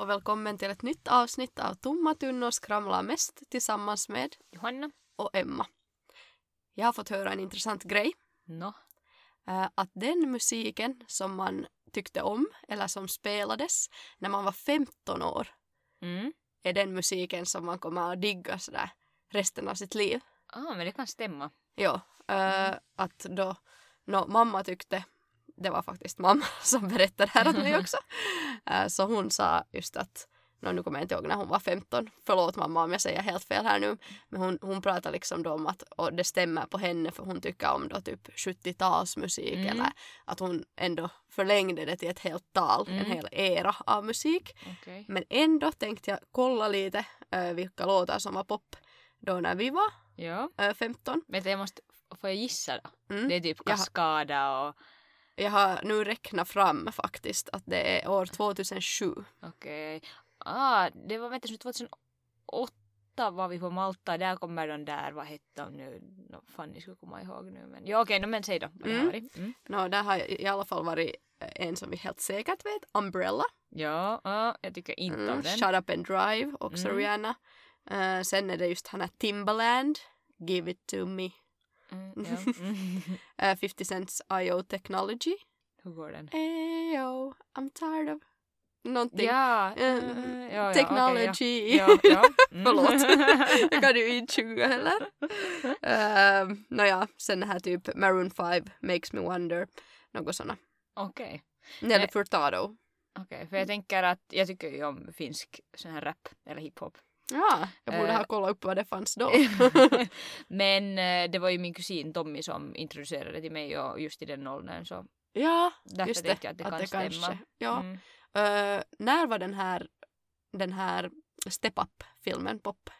Och välkommen till ett nytt avsnitt av Tomma tunnor skramlar mest tillsammans med Johanna? och Emma. Jag har fått höra en intressant grej. Nå? eh, Att den musiken som man tyckte om eller som spelades när man var 15 år Mm. är den musiken som man kommer att digga sådär resten av sitt liv. Ah, men det kan stämma. Ja, eh, att då nå, mamma tyckte, det var faktiskt mamma som berättade här åt mig också, Eh, så hon sa just att, nå, nu kommer jag inte ihåg när hon var 15, förlåt mamma om jag säger helt fel här nu, men hon, hon pratar liksom då om att och det stämmer på henne för hon tycker om då typ 70-talsmusik Mm. eller att hon ändå förlängde det till ett helt tal, en Mm. hel era av musik. Okej. Men ändå tänkte jag kolla lite eh, vilka låtar som var pop då när vi var Ja. eh, 15. Men jag måste, får jag gissa då? Mm. Det är typ. Kaskada och Jag har nu räknat fram faktiskt att det är år 2007. okej. Ah, det var vänta, 2008 var vi på Malta. Där kommer de där, vad hette de nu? No, Fanny skulle komma ihåg nu. Men ja, okej, no, men säg då. Mm. Mm. Nå, där har jag i alla fall varit eh, en som vi helt säkert vet, Umbrella. Ja, ah, jag tycker inte Mm, om den. Shut Up and Drive, också Mm. Rihanna. Eh, sen är det just han här Timbaland, Give It To Me. Mm, ja. mm. Eh, 50 Cents I.O. Technology. Hur går den? Ayo, I'm tired of... Någonting. Ja, Eh, eh, ja, ja, Technology. okej, ja. Ja. Mm. Förlåt. jag kan ju inte sjunga heller. Uh, Nåja, sen här typ Maroon 5, Makes Me Wonder, något såna. Okej. Nelly Nej. Furtado. Okej, för jag tänker att jag tycker ju om finsk sån här rap eller hiphop. Ja, jag borde Eh. ha kollat upp vad det fanns då. Men eh, det var ju min kusin Tommy som introducerade till mig och just i den åldern så ja, därför just det. jag att det kan stämma. kanske. Ja. Mm. Eh, när var den här, den här Step Up-filmen pop?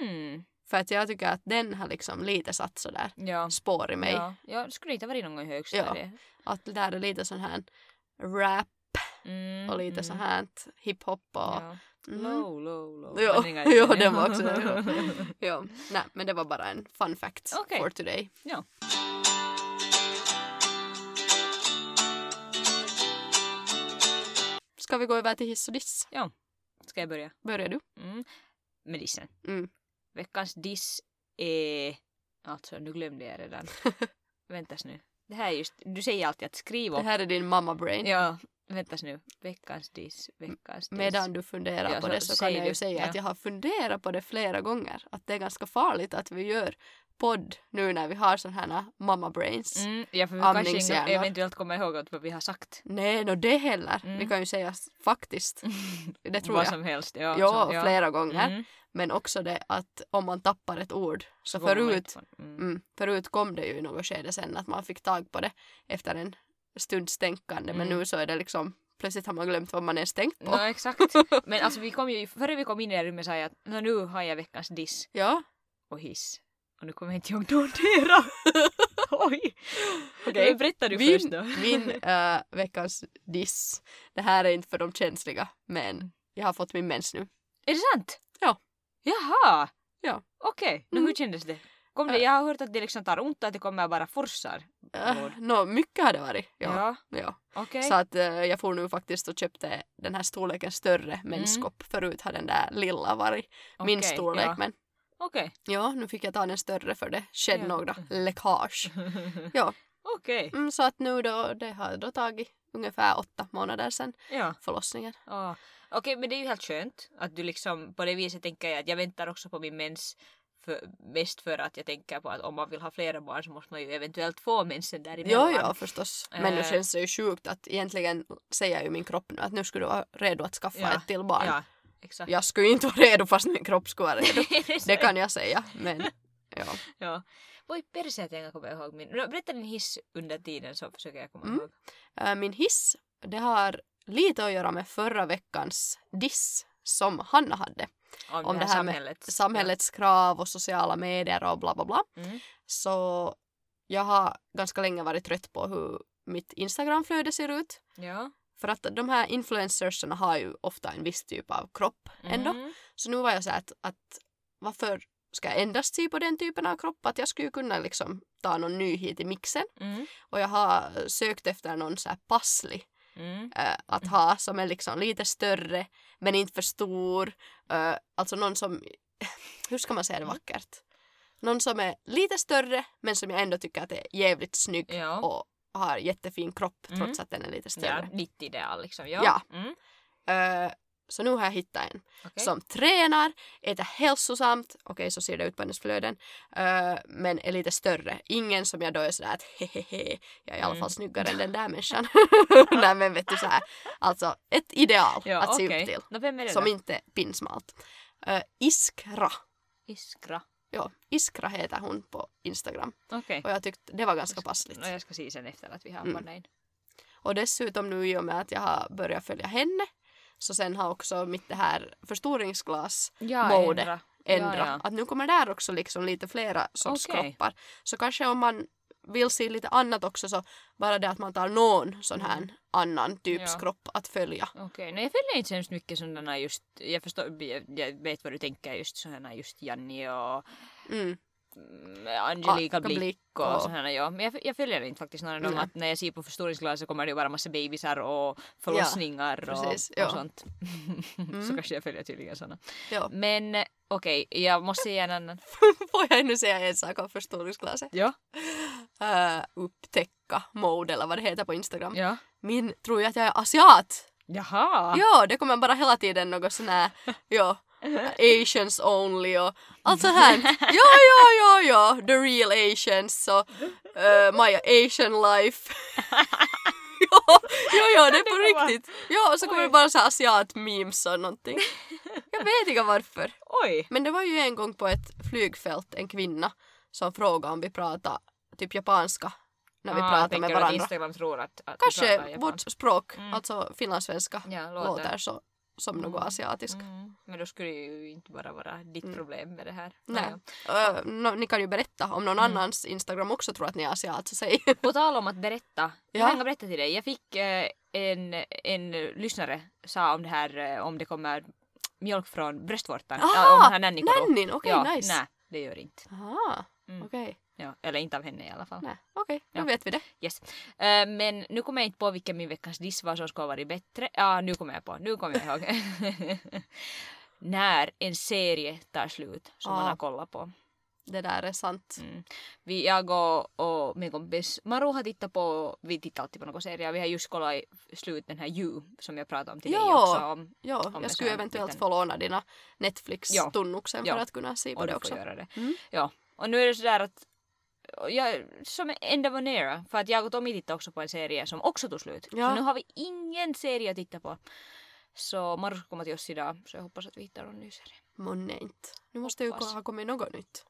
Mm. För att jag tycker att den har liksom lite satt sådär Ja. spår i mig. Ja. ja, det skulle inte ha varit någon gång i högstadiet. Att det där är lite sån här rap Mm, och lite mm. så här hiphop och... Ja. Mhm. Low, low, low. Jo, jo, den, ja. var också ja. ja. Nej, men det var bara en fun fact Okej. for today. Ja. Ska vi gå över till hiss och diss? Ska jag börja? Börjar du? Mm. Med dissen. Mm. Veckans diss är... Alltså, nu glömde jag redan. Väntas nu. Det här är just... Du säger alltid att skriv Det upp. här är din mamma brain. Ja, väntas nu. Veckans diss, veckans diss. Medan du funderar Ja, på så det så kan jag ju säga Ja. att jag har funderat på det flera gånger. Att det är ganska farligt att vi gör podd nu när vi har sådana här mamma brains. Mm, ja, för vi kanske inte eventuellt kommer ihåg att vad vi har sagt. Nej, no det heller. Mm. Vi kan ju säga faktiskt. Det tror vad jag. som helst. Ja, Ja, så, flera gånger. Mm, Men också det att om man tappar ett ord. Så man förut, Mm. mm, förut kom det ju i något skede sen att man fick tag på det efter en stunds tänkande. Men Mm. nu så är det liksom plötsligt har man glömt vad man ens tänkt på. Nå, exakt. Men alltså vi kom ju, före vi kom in i det rummet sa jag att "Nå, nu har jag veckans diss Ja, och hiss. Och nu kommer jag inte ihåg någondera. Oj! Okej, berätta du min, först då. min äh, veckans diss. Det här är inte för de känsliga, men jag har fått min mens nu. Är det sant? Ja. Jaha! Ja. Okej, nu Mm. hur kändes det? Kom det? Äh. Jag har hört att det liksom tar ont att det kommer bara forsar. Blod. nå, mycket har det varit. Ja. Ja, ja. okej. Så att äh, jag får nu faktiskt och köpte den här storleken större menskopp. Förut har den där lilla varit min Mm. Storlek. ja. Men Okej. ja, nu fick jag ta den större för det skedde Ja. några läckage. Ja. Okej. Mm, så att nu då, det har då tagit ungefär åtta månader sedan Ja. förlossningen. Ja. Okej, men det är ju helt skönt att du liksom på det viset tänker jag att jag väntar också på min mens för, mest för att jag tänker på att om man vill ha flera barn så måste man ju eventuellt få mensen däremellan. ja förstås. Men nu Eh. känns det ju sjukt att egentligen säger ju min kropp nu att nu skulle du vara redo att skaffa Ja, ett till barn. Ja, exakt. Jag skulle inte vara redo fast min kropp skulle vara redo. det, Det kan jag säga. Men ja. Ja. Voi perse att jag kan komma ihåg min. No, berätta din hiss under tiden så försöker jag komma Mm. ihåg. Äh, Min hiss, det har lite att göra med förra veckans diss som Hanna hade. Om, Om det här, med samhällets... samhällets krav och sociala medier och bla bla bla. Mm. Så jag har ganska länge varit trött på hur mitt Instagramflöde ser ut. Ja. För att de här influencersarna har ju ofta en viss typ av kropp ändå. Mm. Så nu var jag så att, att varför ska jag endast se på den typen av kropp? Att jag skulle kunna liksom ta någon ny hit i mixen. Mm. Och jag har sökt efter någon så här passlig Mm. äh, att ha som är liksom lite större men inte för stor. Äh, alltså någon som, hur ska man säga det vackert? Någon som är lite större men som jag ändå tycker att är jävligt snygg Ja. och har jättefin kropp Mm. trots att den är lite Ja, större. ditt ideal liksom. Ja. Ja. Mm. Äh, så nu har jag hittat en Okej. som tränar, äter hälsosamt, okej så ser det ut på hennes flöden, äh, men är lite större. Ingen som jag då är sådär att hehehe, jag är i alla Mm. fall snyggare än den där människan. Nej men vet du så här, alltså ett ideal Ja, att se okej. upp till. Det Som då? inte är pinsmalt. Äh, Iskra. Iskra. Ja, Iskra heter hon på Instagram. Okej. Och jag tyckte det var ganska passligt. Nå, jag ska se sen efter att vi har Mm. in. Och dessutom nu i och med att jag har börjat följa henne så sen har också mitt det här förstoringsglas Ja, Mode. ändra. ändra. Ja, ja. Att nu kommer där också liksom lite flera sorts Okej. kroppar. Så kanske om man vill se lite annat också så bara det att man tar någon sån här Mm. annan typs Ja. kropp att följa. Okej, nej jag följer inte så hemskt mycket sådana just, jag förstår, jag, jag vet vad du tänker just sådana just Janni och Mm. mm, Angelica Blick Blick och, och- sådana ja. Men jag, jag följer inte faktiskt några av dem Nej. att när jag ser på förstoringsglas så kommer det ju bara massa bebisar och förlossningar och, precis, och ja. sånt. så Mm. kanske jag följer tydligen sådana. Ja. Men okej, jag måste säga en annan. Får jag ännu säga en sak om förstoringsglaset? Ja. Uh, upptäcka mode eller vad det heter på Instagram. Ja. Min tror jag att jag är asiat. Jaha. Ja, det kommer bara hela tiden något sån här, ja, Asians only och allt sånt här. Ja, ja, ja, ja, the real Asians och uh, my Asian life. ja, ja, ja, det är på riktigt. Ja, och så kommer Oj. det bara så asiat-memes och någonting. Jag vet inte varför. Oj. Men det var ju en gång på ett flygfält en kvinna som frågade om vi pratar typ japanska när vi Ah, pratar med att varandra. Instagram tror att, att Kanske vårt språk, Mm. alltså finlandssvenska, Ja, låter. låter så som något Mm. asiatiskt. Mm. Men då skulle det ju inte bara vara ditt Mm. problem med det här. Nej. Naja. Ö, nå- ni kan ju berätta om någon Mm. annans Instagram också tror att ni är asiat säg. På tal om att berätta. Ja. Jag kan berätta till dig. Jag fick eh, en, en lyssnare sa om det här eh, om det kommer mjölk från bröstvårtan. Ah, ja, om den här nannikoro. Nannin, okej ja, nice. Nej, det gör inte. Aha, Mm. okej. Ja, eller inte av henne i alla fall. Nej, okej, Ja. nu vet vi det. Yes. Eh, men nu kommer jag inte på vilken min veckans diss var som skulle ha varit bättre. Ja, nu kommer jag på. Nu kommer jag ihåg. När en serie tar slut som man Ah. har kollat på. Det där är sant. Mm. Vi, jag och, och min kompis Maru har tittat på, vi tittar alltid på någon serie, vi har just kollat i slut den här You som jag pratade om till dig Ja. också. Om, Ja, en jag skulle eventuellt liten- få låna dina Ja. Netflix-tunnuksen Ja. för att kunna se på och det du också. får göra det. Mm. Ja, och nu är det sådär att jag, som end of an era, för att jag och Tommy tittade också på en serie som också tog slut. Ja. Så nu har vi ingen serie att titta på. Så Maru ska komma till oss idag, så jag hoppas att vi hittar någon ny serie. Månne inte. Nu måste ju Hoppas. ha kommit något nytt.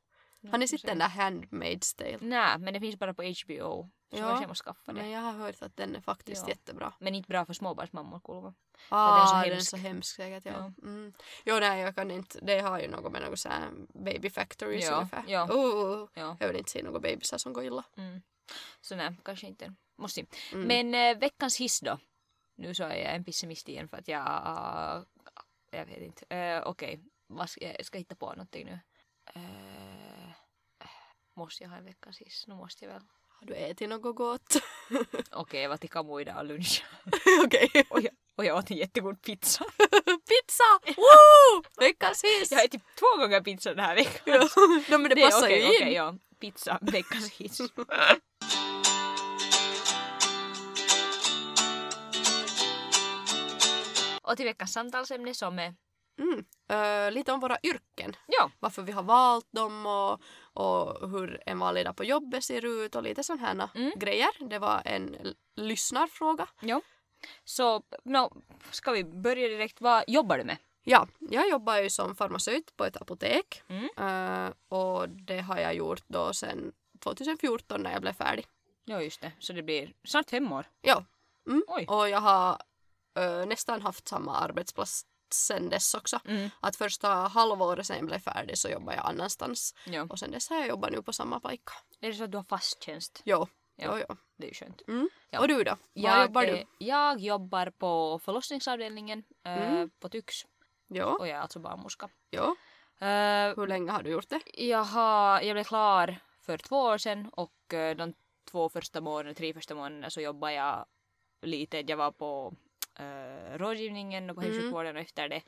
Har ni sett se. den där Handmaid's Tale? Nej, men det finns bara på HBO. Så Ja, kanske jag måste skaffa det. Men jag har hört att den är faktiskt Ja. jättebra. Men inte bra för småbarnsmammor kuulemma. Ah, den är så den är hemsk. så hemsk säkert. Ja. Ja. Mm. Jo, nej, jag kan inte. Det har ju något med något så här baby factories Ja, ungefär. ja. Oh, Ja. jag vill inte se några bebisar som går illa. Mm. Så nej, kanske inte. Måste. Mm. Men eh, veckans hiss då. Nu så är jag en pessimist igen för att jag... jag vet inte. Eh, Okej, vad ska jag ska hitta på någonting nu. Eh, måste jag ha en veckans hiss? Nu måste jag väl. Har du ätit något gott? Okej, jag var till Kamu idag och lunch. Okej. och, jag, och jag åt en jättegod pizza. Pizza! Woo! Veckans hiss! Jag har ätit två gånger pizza den här veckan. Ja. no, men det, är passar ju in. okej, ja. Pizza, veckans hiss. Och till veckans samtalsämne som är... Mm. Ö, lite om våra yrken. Ja, Varför vi har valt dem och, och hur en vanlig dag på jobbet ser ut och lite sådana Mm. grejer. Det var en lyssnarfråga. ja. Så no, ska vi börja direkt. Vad jobbar du med? Ja, jag jobbar ju som farmaceut på ett apotek Mm. Ö, och det har jag gjort då sedan 2014 när jag blev färdig. Ja, just det. Så det blir snart fem år. Ja, mm. Och jag har ö, nästan haft samma arbetsplats sen dess också. Mm. Att första halvåret sen jag blev färdig så jobbade jag annanstans. Ja. Och sen dess har jag jobbat nu på samma pajka. Är det så att du har fast tjänst? Jo, Ja. jo, jo. Det är ju skönt. Mm. Ja. Och du då? Var Jag, jobbar du? jag jobbar på förlossningsavdelningen eh, Mm. på Tyx Jo, och jag är alltså barnmorska. jo. Eh, Hur länge har du gjort det? jag, har, jag blev klar för två år sedan och eh, de två första månaderna, tre första månaderna så jobbade jag lite. Jag var på eh, rådgivningen och på Mm. hemsjukvården och efter det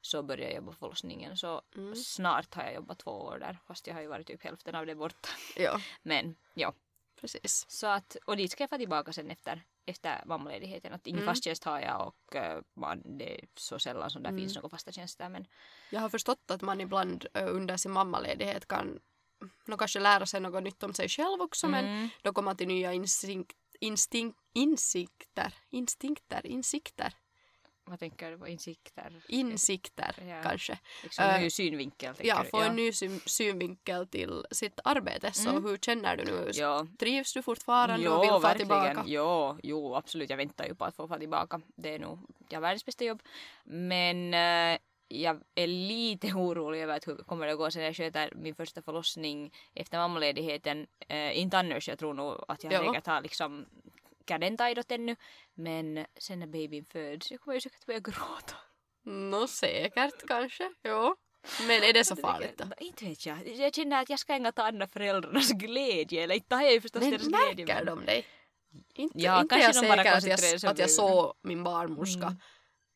så började jag jobba på förlossningen. Så Mm. snart har jag jobbat två år där fast jag har ju varit typ hälften av det borta. Ja, Men ja, precis. så att, och dit ska jag få tillbaka sen efter, efter mammaledigheten. Att ingen Mm. fast tjänst har jag och uh, man, det är så sällan som det Mm. finns några fasta tjänster. Men Jag har förstått att man ibland ö, under sin mammaledighet kan nå kanske lära sig något nytt om sig själv också men Mm. då kommer man till nya instinkt, instinkt, insikter, instinkter, insikter, vad tänker du på? Insikter? insikter Ja. kanske. Liksom Äh, ny synvinkel? Ja, få en ny syn, synvinkel till sitt arbete. Så Mm. hur känner du nu? Ja. Trivs du fortfarande Jo, och vill få verkligen. tillbaka? Jo, jo, absolut. Jag väntar ju på att få få tillbaka. Det är nog jag världens bästa jobb. Men eh, jag är lite orolig över att hur kommer det att gå sen jag sköter min första förlossning efter mammaledigheten. Eh, inte annars, jag tror nog att jag Ja. säkert har liksom kadentaidot ännu. Men sen när babyn föds, jag kommer ju säkert börja gråta. Nå säkert kanske, jo. Men är det så farligt då? Inte vet jag. Jag känner att jag ska ägna ta andra föräldrarnas glädje. Eller inte har jag ju förstås Men deras glädje. märker de dig? Inte, Ja, inte kanske jag säker att jag, att jag såg min barnmorska Mm.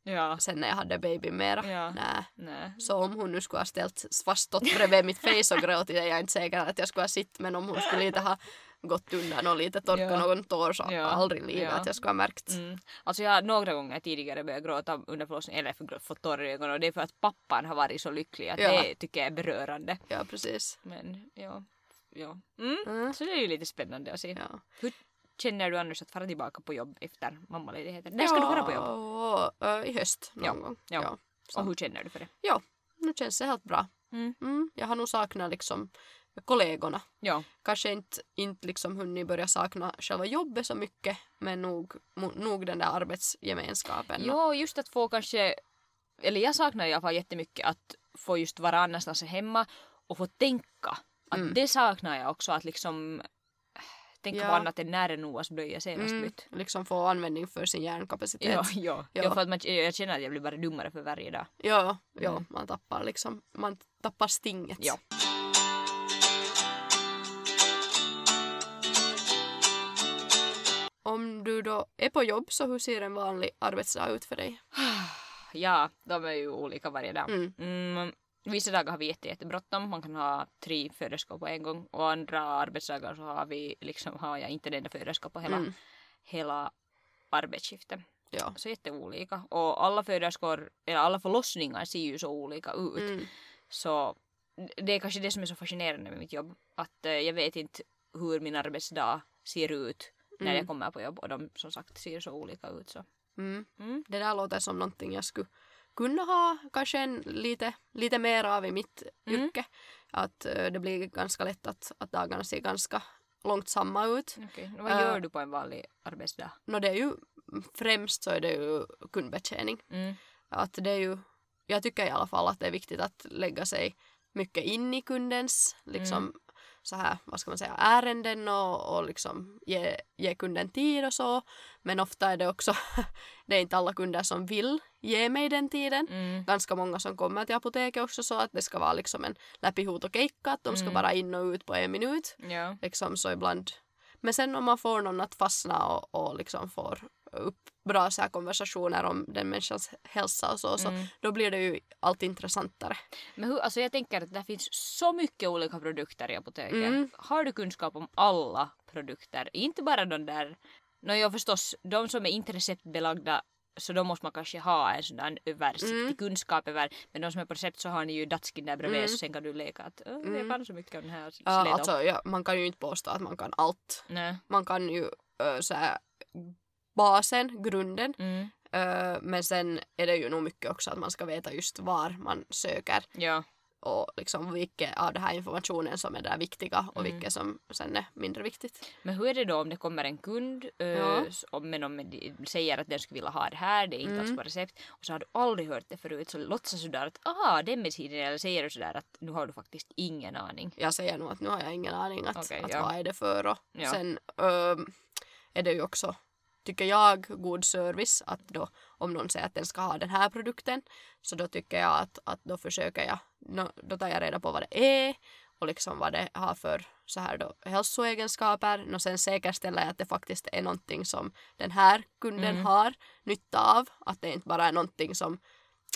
Ja. sen när jag hade baby mera. Ja. Nä. Nej. Så om hon nu skulle ha ställt fast bredvid mitt face och gråtit är jag inte säker att jag skulle ha sitt men om hon skulle lite ha gått undan och lite torkat Ja. någon tår så Ja. aldrig i livet Ja. att jag skulle ha märkt. Mm. Alltså jag har några gånger tidigare börjat gråta under förlossningen, eller fått tårar i ögonen och det är för att pappan har varit så lycklig att Ja. det tycker jag är berörande. Ja precis. Men ja, ja. Mm. Mm. Så det är ju lite spännande att se. Ja. Hur känner du annars att fara tillbaka på jobb efter mammaledigheten? När ska du vara på jobb? Ja, I höst någon Ja. gång. Ja. Ja. Så. Och hur känner du för det? Ja, nu känns det helt bra. Mm. Mm, jag har nog saknat liksom kollegorna. Ja. Kanske inte, inte liksom hunnit börja sakna själva jobbet så mycket men nog, nog den där arbetsgemenskapen. Jo, just att få kanske, eller jag saknar i alla fall jättemycket att få just vara annanstans hemma och få tänka. Att Mm. Det saknar jag också, att liksom äh, tänka på Ja. annat än när är Noas blöja senast mm, bytt. liksom få användning för sin hjärnkapacitet. Ja, ja. Ja. ja. för att man, jag känner att jag blir bara dummare för varje dag. ja, ja, Mm. man tappar liksom, man tappar stinget. Ja. Om du då är på jobb så hur ser en vanlig arbetsdag ut för dig? Ja, de är ju olika varje dag. Mm. Mm, vissa dagar har vi jätte, jättebråttom. Man kan ha tre föderskor på en gång. Och andra arbetsdagar så har, vi, liksom, har jag inte den enda föderska på hela, Mm. hela arbetsskiftet. Ja. Så jätteolika. Och alla föderskor, eller alla förlossningar ser ju så olika ut. Mm. Så det är kanske det som är så fascinerande med mitt jobb. Att eh, jag vet inte hur min arbetsdag ser ut när Mm. jag kommer på jobb. Och de som sagt ser så olika ut. Så. Mm. Mm. Det där låter som någonting jag skulle kunna ha kanske en lite, lite mer av i mitt Mm. yrke. Att eh, det blir ganska lätt att, att dagarna ser ganska långt samma ut. Okej. Vad gör du på en vanlig arbetsdag? Nå det är ju främst så är det ju kundbetjäning. Mm. Att det är ju, jag tycker i alla fall att det är viktigt att lägga sig mycket in i kundens liksom så här, vad ska man säga, ärenden och, och liksom ge, ge kunden tid och så. Men ofta är det också, det är inte alla kunder som vill ge mig den tiden. Mm. Ganska många som kommer till apoteket också så att det ska vara liksom en läpihut och keikka, att de ska Mm. bara in och ut på en minut. Ja. Liksom så ibland. Men sen om man får någon att fastna och, och liksom får upp bra så här konversationer om den människans hälsa och så, så Mm. då blir det ju allt intressantare. Men hur, alltså jag tänker att det finns så mycket olika produkter i apoteket. Mm. Har du kunskap om alla produkter? Inte bara de där, no, ja förstås, de som är inte receptbelagda så då måste man kanske ha en sån där översiktlig Mm. kunskap över. Men de som är på recept så har ni ju datskin där bredvid Mm. så sen kan du leka att "Åh, jag kan så mycket om det här. Ja, sleta alltså, ja, man kan ju inte påstå att man kan allt. Nej. Man kan ju uh, så här, basen, grunden, Mm. uh, men sen är det ju nog mycket också att man ska veta just var man söker Ja. Och liksom vilket av den här informationen som är det viktiga och Mm. vilket som sen är mindre viktigt. Men hur är det då om det kommer en kund äh, Ja. om, men om de säger att den skulle vilja ha det här, det är inte alls Mm. på recept och så har du aldrig hört det förut så låtsas du där att aha, den medicinen eller säger du sådär att nu har du faktiskt ingen aning. Jag säger nog att nu har jag ingen aning att, Okej, att ja. vad är det för och Ja. sen öm, är det ju också tycker jag god service att då om någon säger att den ska ha den här produkten så då tycker jag att, att då försöker jag då tar jag reda på vad det är och liksom vad det har för så här då hälsoegenskaper och sen säkerställer jag att det faktiskt är någonting som den här kunden Mm. har nytta av att det inte bara är någonting som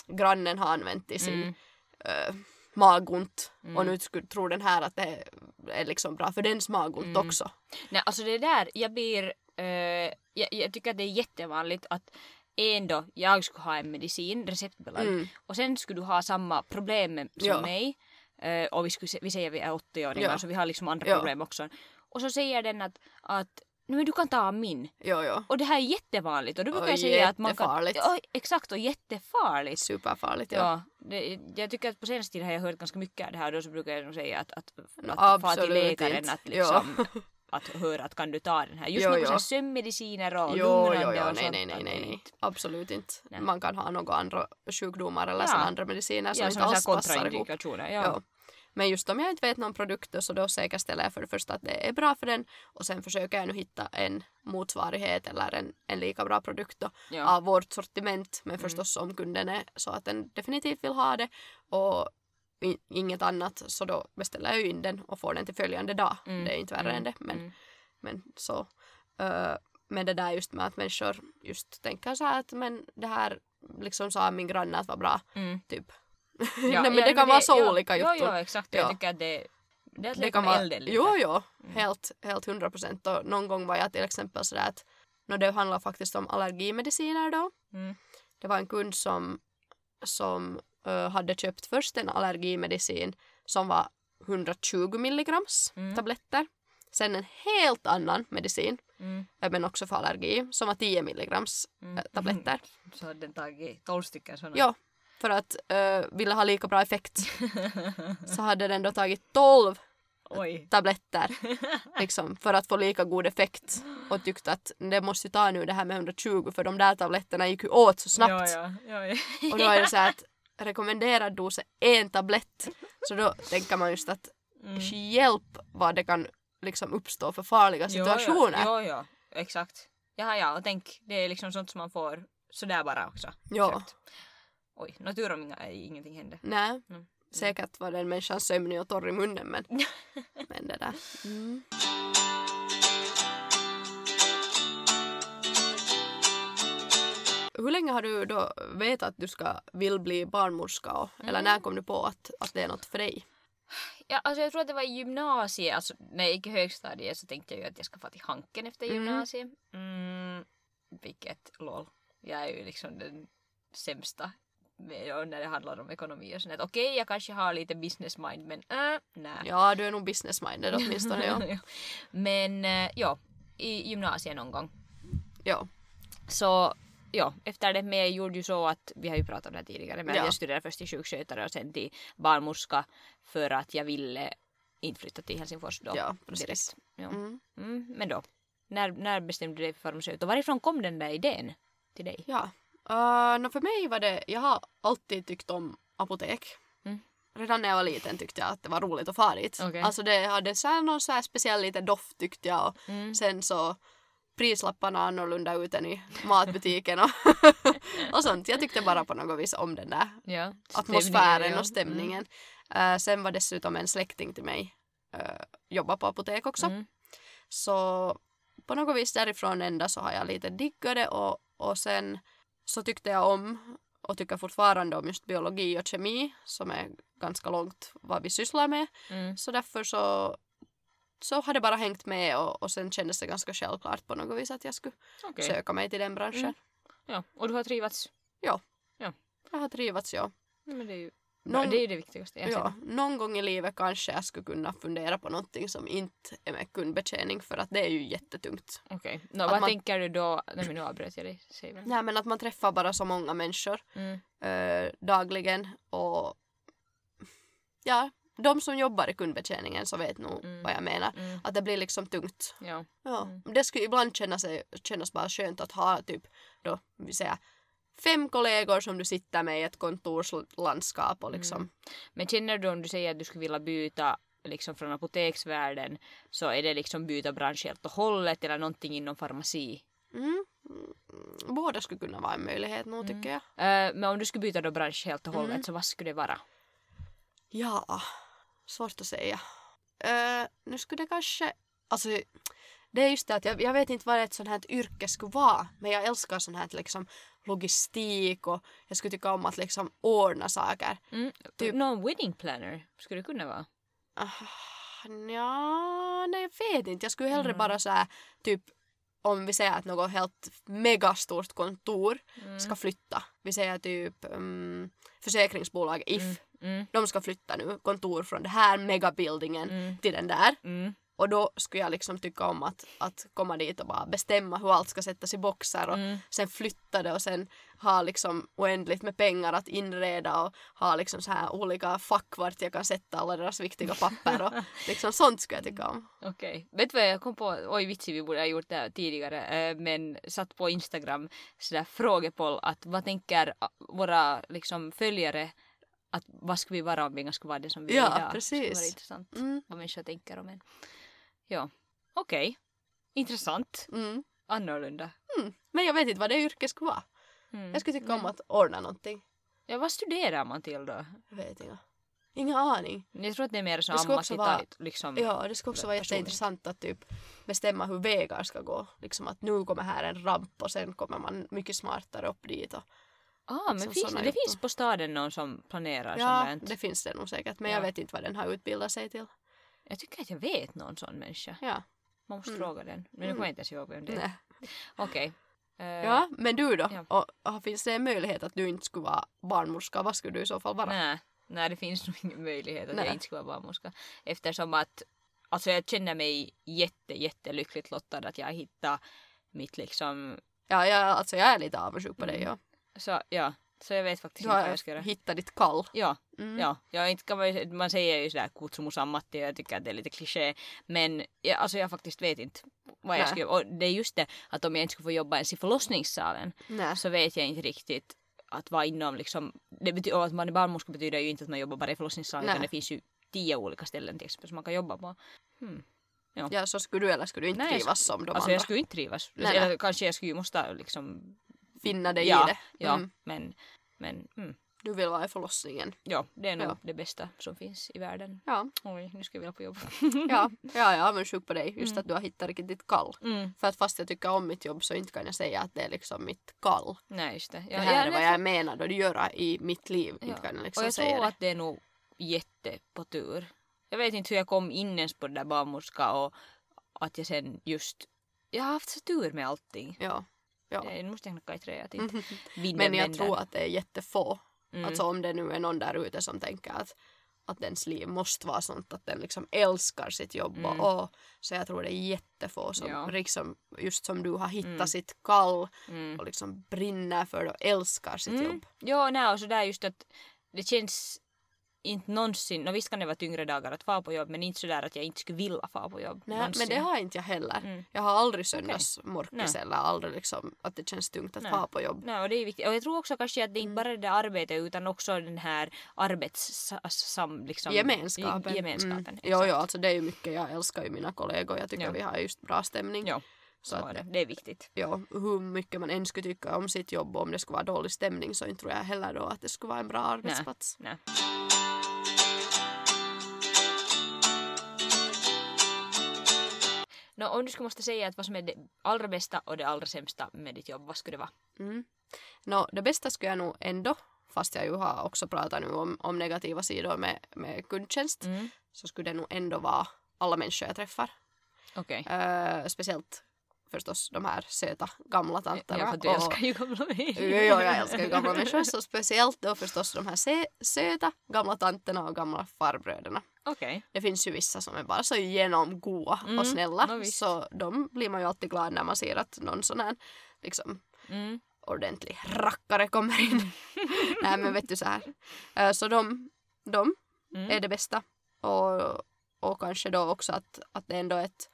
grannen har använt i sin Mm. ö, magont Mm. och nu tror den här att det är liksom bra för dens magont Mm. också. Nej, alltså det där, jag blir... eh, jag, jag tycker att det är jättevanligt att en jag skulle ha en medicin, receptbelagd, Mm. och sen skulle du ha samma problem med, som Ja. mig. eh, och vi, skulle, vi säger vi är 80-åringar Ja. så vi har liksom andra Ja. problem också. Och så säger den att, att Nej men du kan ta min. Jo, jo. Och det här är jättevanligt och då brukar Och säga att man kan... Ja, exakt och jättefarligt. Superfarligt. Ja. Ja, det, jag tycker att på senaste tiden har jag hört ganska mycket av det här och då så brukar jag nog säga att, att, No, att fara till läkaren inte. att liksom att höra att kan du ta den här. Just Jo, sömnmediciner och Jo, lugnande jo, jo, och nej, sånt. nej, nej, nej, nej. Absolut inte. Nej. Man kan ha några andra sjukdomar eller Ja. andra mediciner som Ja, inte alls passar ihop. Ja. Ja. Men just om jag inte vet någon produkt så då säkerställer jag för det första att det är bra för den och sen försöker jag nu hitta en motsvarighet eller en, en lika bra produkt då, Ja. av vårt sortiment. Men Mm. förstås om kunden är så att den definitivt vill ha det och inget annat så då beställer jag in den och får den till följande dag. Mm. Det är inte värre Mm. än det. Men, Mm. men så. Uh, men det där just med att människor just tänker så här att men det här liksom sa min granne att var bra. Mm. Typ. Ja, Nej, men ja, det kan vara så ja, olika Ja, jutton. ja, exakt. Ja. Jag tycker att det, det är att det leka kan med vara, elden lite. jo, jo, Mm. helt, helt hundra procent. Och någon gång var jag till exempel sådär att no, det handlar faktiskt om allergimediciner då. Mm. Det var en kund som, som hade köpt först en allergimedicin som var 120 milligrams Mm. tabletter. Sen en helt annan medicin, Mm. ö, men också för allergi, som var 10 milligrams Mm. ö, tabletter. Så hade den tagit 12 stycken sådana. Ja, för att ö, ville ha lika bra effekt så hade den då tagit 12 Oj. tabletter liksom, för att få lika god effekt och tyckte att det måste ju ta nu det här med 120 för de där tabletterna gick ju åt så snabbt. Ja, ja, ja. Och då är det så här att rekommenderad dos är en tablett. Så då tänker man just att Mm. hjälp vad det kan liksom uppstå för farliga situationer. Ja, ja, ja, exakt. Ja, ja, och tänk, det är liksom sånt som man får sådär bara också. Ja. Oj, natur om inga, ingenting händer. Nej, Mm. säkert var den människan sömnig och torr i munnen men, men det där. Mm. Hur länge har du då vetat att du ska vill bli barnmorska och, eller när kom du på att, att det är något för dig? Ja, alltså jag tror att det var i gymnasiet, alltså när jag gick i högstadiet så tänkte jag ju att jag ska få till Hanken efter Mm. gymnasiet. Mm. Vilket lol. Jag är ju liksom den sämsta med, när det handlar om ekonomi och sånt. Okej, jag kanske har lite business mind men äh, nej. Ja, du är nog business-minded åtminstone. Ja. men äh, ja, i gymnasiet någon gång. ja. Så ja, efter det med jag gjorde ju så att, vi har ju pratat om det här tidigare, men Ja. jag studerade först till sjukskötare och sen till barnmorska för att jag ville inte flytta till Helsingfors då. Ja, precis. Ja. Mm. Mm, men då, när, när bestämde du dig för farmaceut och varifrån kom den där idén till dig? Ja. Uh, no för mig var det, jag har alltid tyckt om apotek. Mm. Redan när jag var liten tyckte jag att det var roligt fara dit. Okej. Alltså det hade så här någon så här speciell liten doft tyckte jag och Mm. sen så prislapparna annorlunda ut än i matbutiken och, och sånt. Jag tyckte bara på något vis om den där Ja, atmosfären ja. och stämningen. Eh, sen var dessutom en släkting till mig uh, jobba på apotek också. Mm. Så på något vis därifrån ända så har jag lite diggat det och, och sen så tyckte jag om och tycker fortfarande om just biologi och kemi som är ganska långt vad vi sysslar med. Mm. Så därför så, så har det bara hängt med och, och sen kändes det ganska självklart på något vis att jag skulle Okej. söka mig till den branschen. Mm. Ja, och du har trivats? Jag har trivats, ja. Ja, men det är ju Någon- det, är ju det viktigaste. Jag ja. Någon gång i livet kanske jag skulle kunna fundera på någonting som inte är med kundbetjäning för att det är ju jättetungt. Okej. Nå, Att vad man- tänker du då? Nej men nu avbröt jag dig. Säg väl. Nej men att man träffar bara så många människor Mm. eh, dagligen och ja, de som jobbar i kundbetjäningen så vet nog Mm. vad jag menar. Mm. Att det blir liksom tungt. Ja. Ja. Mm. Det skulle ibland kännas, kännas bara skönt att ha typ då, vi säger, fem kollegor som du sitter med i ett kontorslandskap och liksom. Men känner du om du säger att du skulle vilja byta liksom från apoteksvärlden så är det liksom byta bransch helt och hållet eller någonting inom farmaci? Mm. Mm. Båda skulle kunna vara en möjlighet nog tycker jag. Eh, men om du skulle byta då bransch helt och hållet Mm. så vad skulle det vara? Ja, svårt att säga. Uh, nu skulle det kanske, alltså det är just det att jag, jag vet inte vad ett sånt här yrke skulle vara men jag älskar sånt här liksom logistik och jag skulle tycka om att liksom ordna saker. Mm. Typ- Någon wedding planner skulle det kunna vara? Uh, ja, nej jag vet inte. Jag skulle hellre Mm. bara så här typ om vi säger att något helt megastort kontor Mm. ska flytta. Vi säger typ um, försäkringsbolag If. Mm. Mm. De ska flytta nu kontor från den här megabuildingen Mm. till den där. Mm. Och då skulle jag liksom tycka om att, att komma dit och bara bestämma hur allt ska sättas i boxar och Mm. sen flytta det och sen ha liksom oändligt med pengar att inreda och ha liksom så här olika fack vart jag kan sätta alla deras viktiga papper och liksom sånt skulle jag tycka om. Okej. Vet du vad jag kom på? Oj vitsi, vi borde ha gjort det här tidigare. eh, Men satt på Instagram sådär frågepoll att vad tänker våra liksom följare att vad skulle vi vara om vi inte skulle vara det som vi Ja, är idag? Det skulle precis. vara intressant Mm, vad människor tänker om en. Ja, okej. Intressant. mm, Annorlunda. mm. Men jag vet inte vad det yrket skulle vara. Mm. Jag skulle tycka om att ordna någonting. Ja, vad studerar man till då? Jag vet inte. Ingen aning. Jag tror att det är mer vara- ammattitaid. Liksom. Ja, det skulle också vara jätteintressant att typ bestämma hur vägar ska gå. Liksom att nu kommer här en ramp och sen kommer man mycket smartare upp dit. Och, Ah, men Liksom finns, det juttor. finns på staden någon som planerar ja, sånt där? det finns det nog säkert. Men Ja. jag vet inte vad den har utbildat sig till. Jag tycker att jag vet någon sån människa. Ja. Man måste Mm. fråga den. Men nu Mm. kommer jag inte ens ihåg vem det är. Nej. Okej. Eh, Ja, men du då? Ja. Och, och finns det en möjlighet att du inte skulle vara barnmorska? Vad skulle du i så fall vara? Nej, nej, det finns nog ingen möjlighet att Nej. jag inte skulle vara barnmorska. Eftersom att alltså jag känner mig jätte, jättelyckligt lottad att jag hittat mitt liksom... Ja, ja, alltså jag är lite avundsjuk på dig. Mm. Ja. Så ja, så jag vet faktiskt Du inte vad har jag ska göra. hittat ditt kall. Ja, Mm. ja. Jag inte kan man, man säger ju sådär kutsumus-ammatti och jag tycker att det är lite kliché. Men jag, alltså jag faktiskt vet inte vad jag ska göra. Och det är just det att om jag inte skulle få jobba ens i förlossningssalen Nej. så vet jag inte riktigt att vara inom liksom, det betyder, att man är barnmorska betyder ju inte att man jobbar bara i förlossningssalen utan det finns ju tio olika ställen till exempel som man kan jobba på. Hmm. Ja, så skulle du eller skulle du inte Nej, trivas som de Alltså andra? jag skulle inte trivas. Nej, Eller kanske jag skulle ju måste liksom, Finna dig ja, i det. ja, Mm. men, men mm, Du vill vara i förlossningen. ja, det är nog Ja. det bästa som finns i världen. Ja, Oj, nu ska jag vilja på jobb. ja, ja jag är avundsjuk på dig. Just Mm. att du har hittat riktigt kall. Mm. För att fast jag tycker om mitt jobb så inte kan jag säga att det är liksom mitt kall. Nej, just det. det här är vad jag är menad att göra i mitt liv. Ja. Inte kan jag Och liksom jag säga tror det. att det är nog jätte på tur. Jag vet inte hur jag kom in ens på det där barnmorska och att jag sen just... Jag har haft så tur med allting. Ja. Ja. Det måste jag knacka i trä att inte vinden Men jag vänder. tror att det är jättefå. Mm. Alltså om det nu är någon där ute som tänker att, att dens liv måste vara sånt att den liksom älskar sitt jobb. Mm. Och, så jag tror det är jättefå som Ja. liksom, just som du har hittat Mm. sitt kall Mm. och liksom brinner för det och älskar sitt Mm. jobb. Ja, nej, och sådär just att det känns inte någonsin, no, visst kan det vara tyngre dagar att fara på jobb men inte sådär att jag inte skulle vilja fara på jobb. Nej, någonsin. men det har inte jag heller. Mm. Jag har aldrig söndagsmorkis Nej. eller aldrig liksom att det känns tungt att Nej. vara på jobb. Nej, och det är viktigt. Och jag tror också kanske att det inte Mm. bara är det arbetet utan också den här arbetssam... Liksom, Gemenskapen. i- Gemenskapen, Mm. Jo, jo, alltså det är ju mycket. Jag älskar ju mina kollegor. Jag tycker Ja. vi har just bra stämning. Ja, så så att det. det, är viktigt. ja, hur mycket man än skulle tycka om sitt jobb och om det skulle vara dålig stämning så inte tror jag heller då att det skulle vara en bra arbetsplats. Nej. No, om du skulle måste säga att vad som är det allra bästa och det allra sämsta med ditt jobb, vad skulle det vara? Mm. Nå, det bästa skulle jag nog ändå, fast jag ju har också pratat nu om, om negativa sidor med, med kundtjänst, Mm. så skulle det nog ändå vara alla människor jag träffar. Okej. Eh, speciellt förstås de här söta gamla tanterna. Ja, du älskar ju gamla människor. Jo, jo, jag älskar ju gamla människor. Så speciellt då förstås de här söta gamla tanterna och gamla farbröderna. Okej. Det finns ju vissa som är bara så genomgoa Mm, och snälla. visst. så de blir man ju alltid glad när man ser att någon sån här liksom Mm. ordentlig rackare kommer in. Nej men vet du så här. Eh, Så de, de Mm. är det bästa. Och, och kanske då också att, att det ändå är ett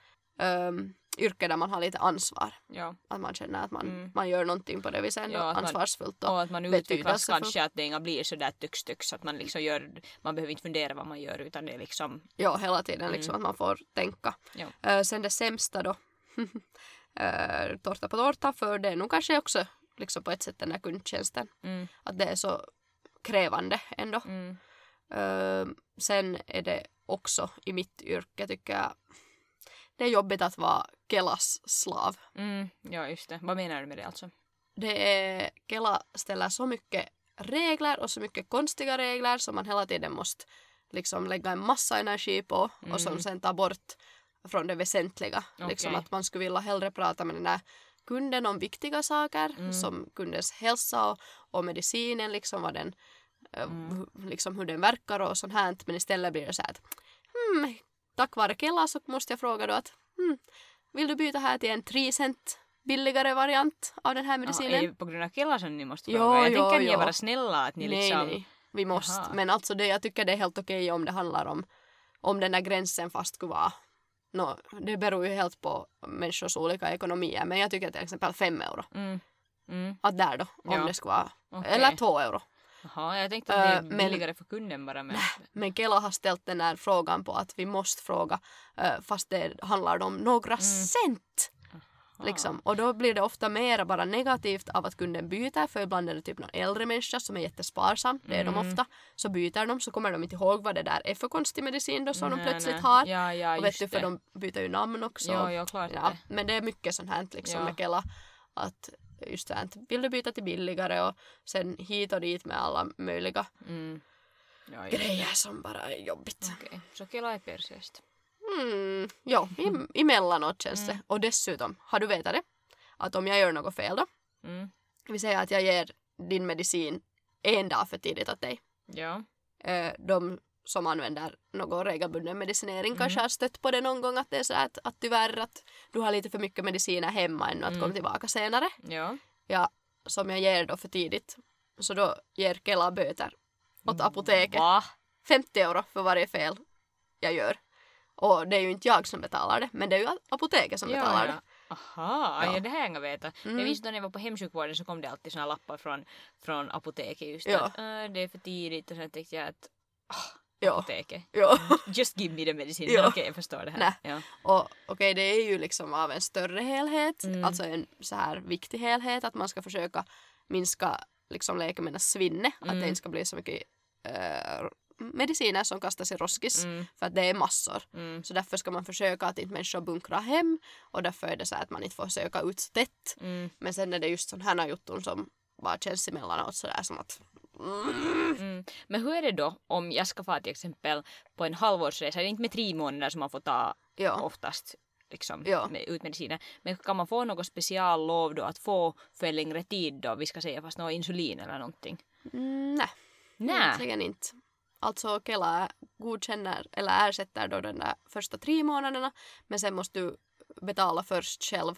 um, yrke där man har lite ansvar. Ja. Att man känner att man, Mm. man gör någonting på det viset ändå Ja, ansvarsfullt. Och, Och att man utvecklas kanske att det inga blir så där tycks tycks att man liksom gör, man behöver inte fundera vad man gör utan det är liksom, Ja, hela tiden liksom att man får tänka. Ja. Eh, sen det sämsta då, uh, tårta på tårta, för det är nog kanske också liksom på ett sätt den här kundtjänsten. mm, Att det är så krävande ändå. mm, Eh, sen är det också i mitt yrke tycker jag det är jobbigt att vara Kelas slav. mm, ja just det. Vad menar du med det alltså? Det är, Kela ställer så mycket regler och så mycket konstiga regler som man hela tiden måste liksom lägga en massa energi på och som Mm. sen tar bort från det väsentliga. Liksom Okej. att man skulle vilja hellre prata med den där kunden om viktiga saker Mm. som kundens hälsa och, och medicinen, liksom vad den eh, Mm. liksom hur den verkar och sånt här. Men istället blir det så här att hmm, tack vare Kela så måste jag fråga då att hmm, vill du byta här till en 3 cent billigare variant av den här Ja, medicinen? det på grund av killar som ni måste Jo, fråga? Jag jo, tänker att ni är jo. bara snälla att ni nej, liksom... nej, vi måste. Jaha. Men alltså det, jag tycker det är helt okej om det handlar om om den där gränsen fast skulle vara no, det beror ju helt på människors olika ekonomier men jag tycker till exempel fem euro. Mm, mm, Att där då, om Ja. det skulle vara. okej. Eller två euro. Jaha, jag tänkte att det är men- billigare för kunden bara men... Men Kela har ställt den här frågan på att vi måste fråga fast det handlar om några Mm. cent. Liksom. Och då blir det ofta mer bara negativt av att kunden byter för ibland är det typ någon äldre människa som är jättesparsam, det är de Mm. ofta. Så byter de så kommer de inte ihåg vad det där är för konstig medicin då som de Nej, plötsligt nej. har. Ja, ja, och vet du för det. de byter ju namn också. Ja, ja, klart Ja, det. men det är mycket sånt här liksom Ja. med Kela. Att just det här, att vill du byta till billigare och sen hit och dit med alla möjliga Mm. Ja, just det. grejer som bara är jobbigt. Okej, så Kela är persiöst. Mm, ja, i, emellanåt känns det. Och dessutom, har du vetat det? Att om jag gör något fel då, Mm. vi säger att jag ger din medicin en dag för tidigt åt dig. Ja. De som använder någon regelbunden medicinering Mm. kanske har stött på det någon gång att det är så att, att tyvärr att du har lite för mycket mediciner hemma ännu att Mm. komma tillbaka senare. Ja. Ja, som jag ger då för tidigt. Så då ger Kela böter åt apoteket. Va? 50 euro för varje fel jag gör. Och det är ju inte jag som betalar det, men det är ju apoteket som betalar det. Aha, Ja. ja. det här jag inga veta. Mm. Jag då när jag var på hemsjukvården så kom det alltid såna lappar från, från apoteket just Ja. att äh, det är för tidigt och sen tänkte jag att ah, Ja. apoteket. Ja. Just give me the medicin. Ja. Okej, jag förstår det här. Nä. Ja. Och okej, det är ju liksom av en större helhet, Mm. alltså en så här viktig helhet, att man ska försöka minska liksom läkemedelssvinne, att det Mm. inte ska bli så mycket eh, mediciner som kastas i roskis, Mm. för att det är massor. Mm. Så därför ska man försöka att inte människor bunkrar hem och därför är det så att man inte får söka ut så tätt. Mm. Men sen är det just sådana här jutton som bara känns emellanåt sådär som att mm, Mm. Men hur är det då om jag ska få till exempel på en halvårsresa, det är inte med tre månader som man får ta ja. oftast liksom, Ja. med, ut mediciner. Men kan man få något speciallov då att få för en längre tid då, vi ska säga fast något insulin eller någonting? Mm, nej. Nej. Egentligen inte. Alltså Kela godkänner eller ersätter då den där första tre månaderna men sen måste du betala först själv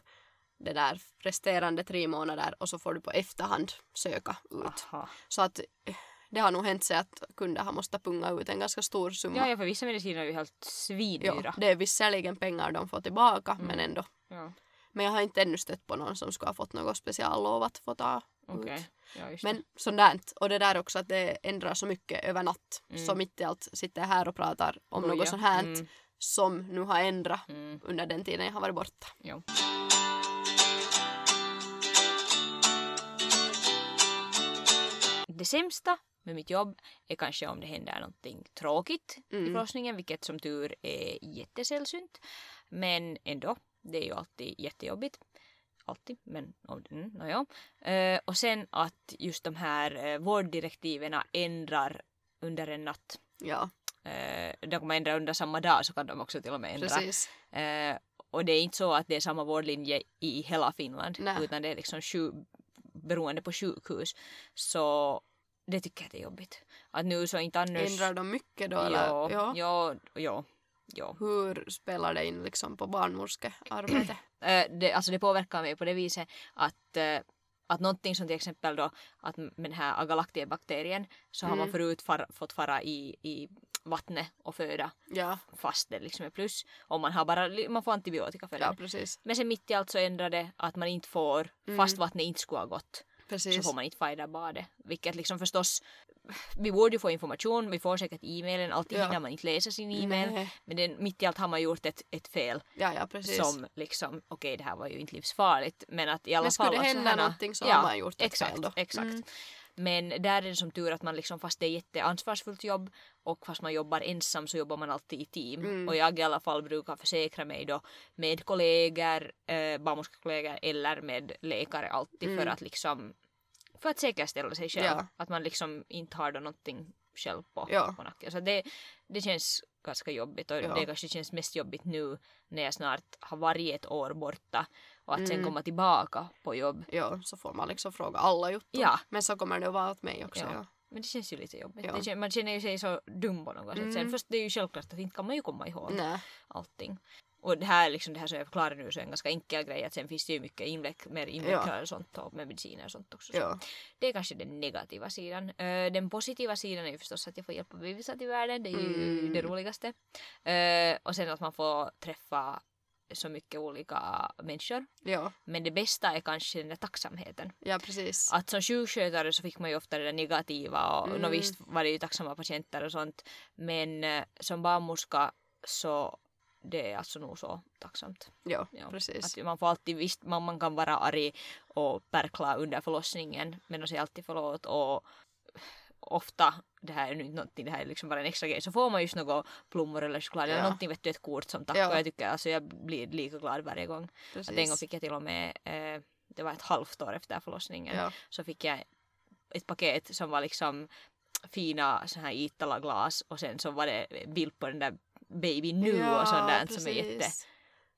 det där resterande tre månader och så får du på efterhand söka ut. Aha. Så att eh, det har nog hänt sig att kunder har måste punga ut en ganska stor summa. Ja, ja, för vissa mediciner är ju helt svindyra. Ja, det är visserligen pengar de får tillbaka men Mm. ändå. Ja, Men jag har inte ännu stött på någon som skulle ha fått något speciallov att få ta okej. ut. Ja, Men sådant. Och det där också att det ändrar så mycket över natt. Mm. Så mitt i allt sitter jag här och pratar om det. något sånt här Mm, som nu har ändrat mm, under den tiden jag har varit borta. ja. Det sämsta med mitt jobb är kanske om det händer någonting tråkigt i Mm. förlossningen, vilket som tur är jättesällsynt. Men ändå, det är ju alltid jättejobbigt. Alltid, men mm, nåja. Eh, och sen att just de här eh, vårddirektiven ändrar under en natt. Ja, Eh, de kommer ändra under samma dag så kan de också till och med ändra. precis. Eh, och det är inte så att det är samma vårdlinje i hela Finland Nej. utan det är liksom sju, beroende på sjukhus. Så det tycker jag det är jobbigt. Att nu så inte annars... Ändrar de mycket då? Eller? ja, ja, ja, ja. Hur spelar det in liksom på barnmorskearbete? Eh, det, alltså det påverkar mig på det viset att eh, att någonting som till exempel då att med den här agalactiebakterien så har man Mm. förut far, fått fara i, i vattnet och föda Ja, fast det liksom är plus. Om man har bara, man får antibiotika för ja det. precis. Men sen mitt i allt så ändrade att man inte får, Mm. fast vattnet inte skulle ha gått, precis. så får man inte fajda badet. Vilket liksom förstås, vi borde ju få information, vi får säkert e-mailen, alltid Ja. hinner man inte läsa sin e-mail. Nej. Men det, mitt i allt har man gjort ett, ett fel Ja, ja, precis. som liksom, okej det här var ju inte livsfarligt men att i alla Men skulle fall det att hända sådana- någonting så har man gjort ett exakt, fel då. Exakt. Mm. Men där är det som tur att man liksom fast det är jätteansvarsfullt jobb och fast man jobbar ensam så jobbar man alltid i team. Mm. Och jag i alla fall brukar försäkra mig då med kollegor, eh, barnmorskekollegor eller med läkare alltid Mm. för att liksom för att säkerställa sig själv. Ja. Att man liksom inte har då någonting själv på, Ja. på nacken. Så det, det känns ganska jobbigt och Ja. det kanske känns mest jobbigt nu när jag snart har varit ett år borta och att sen Mm. komma tillbaka på jobb. Ja, så får man liksom fråga alla juttor. Ja. Men så kommer det att vara åt mig också. Ja. Men det känns ju lite jobbigt. Ja. Det kän- man känner ju sig så dum på något sätt. Sen Mm. först det är ju självklart att inte kan man ju komma ihåg Nej. allting. Och det här, liksom, det här som jag förklarar nu så är en ganska enkel grej att sen finns det ju mycket inveck, mer invecklade sånt och med mediciner och sånt också. Så Ja. Det är kanske den negativa sidan. Ö, den positiva sidan är ju förstås att jag får hjälpa bebisar till världen. Det är ju Mm. det roligaste. Ö, och sen att man får träffa så mycket olika människor. Ja. Men det bästa är kanske den där tacksamheten. ja, precis. Att som sjukskötare så fick man ju ofta det där negativa och Mm. mm. visst var det ju tacksamma patienter och sånt. Men eh, som barnmorska så det är alltså nog så tacksamt. Ja, Ja, precis. Att man får alltid, visst man, man kan vara arg och perkla under förlossningen men att säga alltid förlåt och ofta, det här är nu inte någonting, det här är liksom bara en extra grej, så får man just något blommor eller choklad eller Ja. någonting, vet du, ett kort som tack Ja. och jag tycker alltså jag blir lika glad varje gång. precis. Att en gång fick jag till och med, eh, det var ett halvt år efter förlossningen, Ja. så fick jag ett paket som var liksom fina så här Iittala-glas och sen så var det bild på den där baby nu ja, och sånt där som är jätte, precis.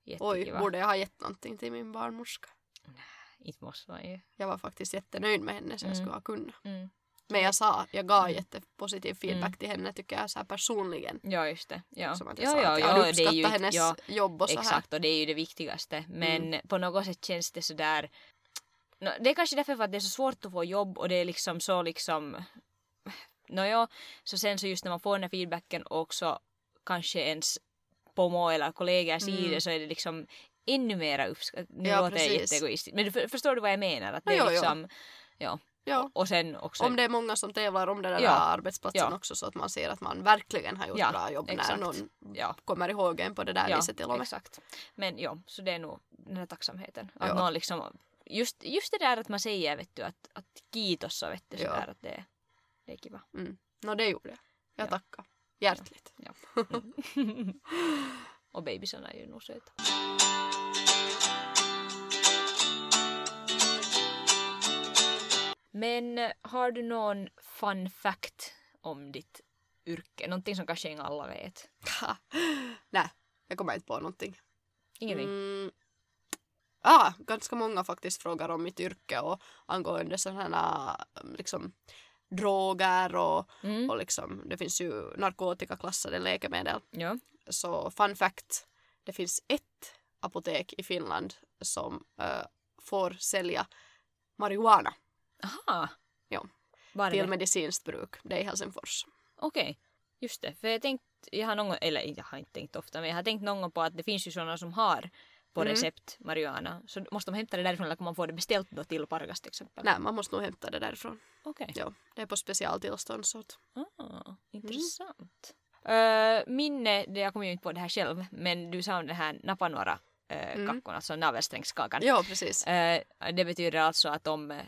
Oj, jättekiva. borde jag ha gett någonting till min barnmorska? Inte måste man ju. Jag var faktiskt jättenöjd med henne så jag Mm. skulle ha kunnat. Mm. Men jag sa, jag gav Mm. jättepositiv feedback Mm. till henne tycker jag så här personligen. Ja just det. Ja, Som att jag ja, sa ja, att ja, jag det är ju hennes ja, jobb och så här. Exakt och det är ju det viktigaste. Men Mm. på något sätt känns det sådär no, Det är kanske därför för att det är så svårt att få jobb och det är liksom så liksom Nåja, så sen så just när man får den här feedbacken och också kanske ens pomo eller kollegor säger Mm. det så är det liksom ännu mera uppskattat. Nu Ja, låter precis. jätteegoistiskt. Men för, förstår du vad jag menar? Att det är jo. liksom, ja. Ja. Och sen också Om det är många som tävlar om den där Ja. arbetsplatsen Ja. också så att man ser att man verkligen har gjort Ja, bra jobb exakt. när någon kommer ihåg en på det där Ja, viset till och med. exakt. Men ja, så det är nog den här tacksamheten. Att någon liksom, just, just det där att man säger vet du, att, att kiitos och vet du, sådär, att det, det är kiva. Mm. No det gjorde jag. Jag Ja. tackar. Hjärtligt. Ja. Mm. och bebisarna är ju nog söta. Men eh, har du någon fun fact om ditt yrke? Någonting som kanske inte alla vet? Nej, jag kommer inte på någonting. Ingenting? Mm. Ah, ganska många faktiskt frågar om mitt yrke och angående sådana liksom droger och, Mm. och liksom, det finns ju narkotikaklassade läkemedel. Ja. Så fun fact, det finns ett apotek i Finland som eh, får sälja marijuana Aha. Ja. Var till det? medicinskt bruk. Det är i Helsingfors. Okej, just det. För jag tänkt, jag har någon eller jag har inte tänkt ofta, men jag har tänkt någon gång på att det finns ju sådana som har på Mm. recept marijuana. Så måste de hämta det därifrån eller kan man få det beställt då till Pargas till exempel? Nej, man måste nog hämta det därifrån. Okej. Ja, det är på specialtillstånd. Så att, Ah, intressant. Uh, minne, jag kommer ju inte på det här själv, men du sa om den här napanuora uh, Mm. kackon, alltså navelsträngskakan. ja, precis. Eh, det betyder alltså att om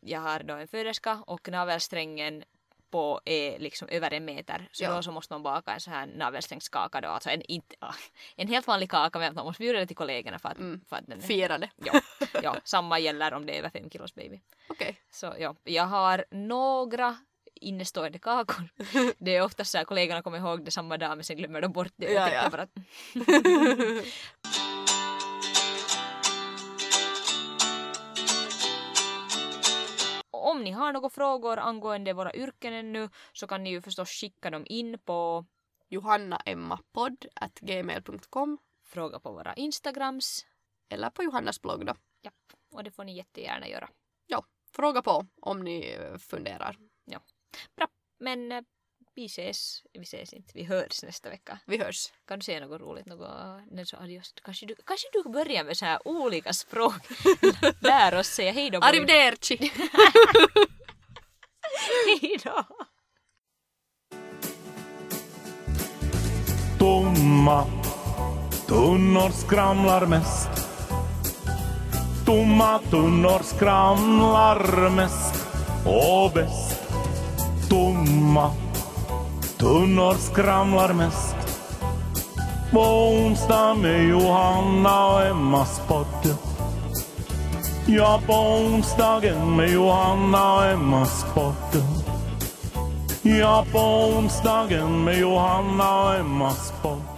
jag har då en föderska och navelsträngen på är liksom över en meter så Ja. då så måste man baka en sån här navelsträngskaka då. Alltså en, inte, ah, en helt vanlig kaka men att man måste bjuda det till kollegorna för att, Mm. för att den är, Fira det. ja, ja, samma gäller om det är över fem kilos baby. Okej. Så ja, jag har några innestående kakor. Det är ofta så här kollegorna kommer ihåg det samma dag men sen glömmer de bort det. Ja, ja. bara om ni har några frågor angående våra yrken ännu så kan ni ju förstås skicka dem in på johannaemmapodd.gmail.com fråga på våra Instagrams. eller på Johannas blogg då. Japp, och det får ni jättegärna göra. Ja, fråga på om ni funderar. Bra, men eh, Vi ses, vi ses inte, vi hörs nästa vecka. Vi hörs. Kan du säga något roligt, något, när sa adios? Kanske du, kanske du börjar med så här olika språk. Lär oss säga hej då. Arrivederci! Hej då! Tomma tunnor skramlar mest. Tomma tunnor skramlar mest och bäst. Tomma tunnor skramlar mest. På onsdag med Johanna och Emmas podd. Ja, på onsdagen med Johanna och Emmas podd. Ja, på onsdagen med Johanna och Emmas podd.